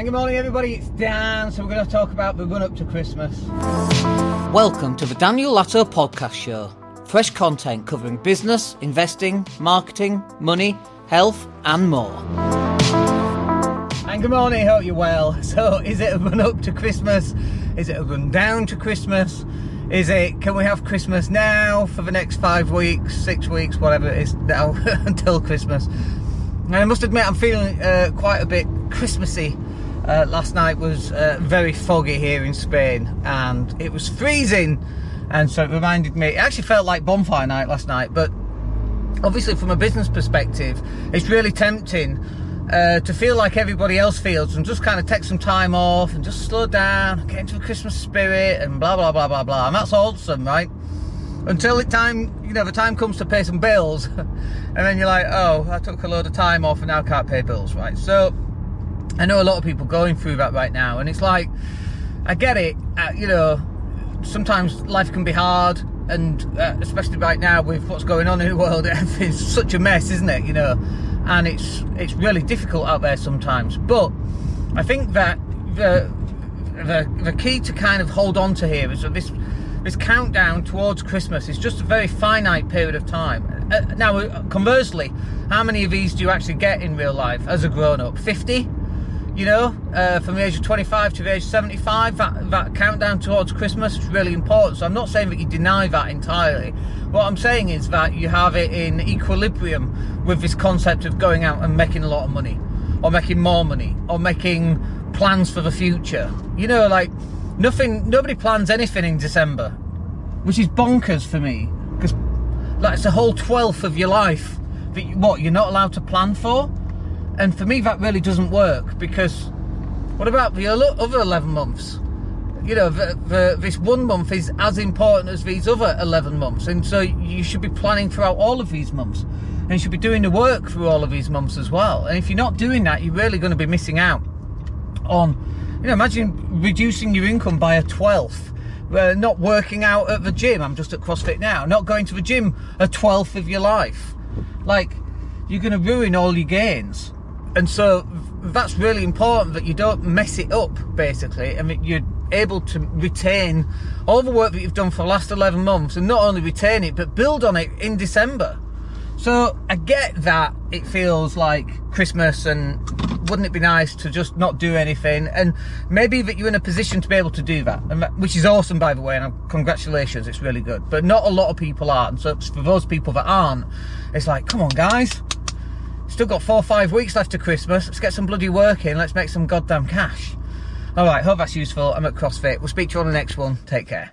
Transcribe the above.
And good morning, everybody. It's Dan. So we're going to talk about the run up to Christmas. Welcome to the Daniel Latto Podcast Show. Fresh content covering business, investing, marketing, money, health, and more. And good morning. Hope you're well. So, is it a run up to Christmas? Is it a run down to Christmas? Is it can we have Christmas now for the next five weeks, six weeks, whatever it is now until Christmas? And I must admit, I'm feeling uh, quite a bit Christmassy. Uh, last night was uh, very foggy here in Spain, and it was freezing, and so it reminded me. It actually felt like bonfire night last night, but obviously, from a business perspective, it's really tempting uh, to feel like everybody else feels and just kind of take some time off and just slow down, get into the Christmas spirit, and blah blah blah blah blah. And that's awesome, right? Until the time, you know, the time comes to pay some bills, and then you're like, oh, I took a load of time off and now can't pay bills, right? So I know a lot of people going through that right now, and it's like, I get it, uh, you know, sometimes life can be hard, and uh, especially right now with what's going on in the world, it's such a mess, isn't it? You know, and it's it's really difficult out there sometimes. But I think that the the, the key to kind of hold on to here is that this this countdown towards Christmas is just a very finite period of time. Uh, now, uh, conversely, how many of these do you actually get in real life as a grown up? 50? You know, uh, from the age of 25 to the age of 75, that, that countdown towards Christmas is really important. So I'm not saying that you deny that entirely. What I'm saying is that you have it in equilibrium with this concept of going out and making a lot of money, or making more money, or making plans for the future. You know, like nothing, nobody plans anything in December, which is bonkers for me because that's the whole twelfth of your life that you, what you're not allowed to plan for. And for me, that really doesn't work because what about the other 11 months? You know, the, the, this one month is as important as these other 11 months. And so you should be planning throughout all of these months. And you should be doing the work through all of these months as well. And if you're not doing that, you're really going to be missing out on, you know, imagine reducing your income by a 12th. Uh, not working out at the gym. I'm just at CrossFit now. Not going to the gym a twelfth of your life. Like, you're going to ruin all your gains and so that's really important that you don't mess it up basically and that you're able to retain all the work that you've done for the last 11 months and not only retain it but build on it in december. So i get that it feels like christmas and wouldn't it be nice to just not do anything? And maybe that you're in a position to be able to do that, that which is awesome by the way and congratulations it's really good. But not a lot of people are and so for those people that aren't it's like come on guys Still got four or five weeks left to Christmas. Let's get some bloody work in. Let's make some goddamn cash. All right, hope that's useful. I'm at CrossFit. We'll speak to you on the next one. Take care.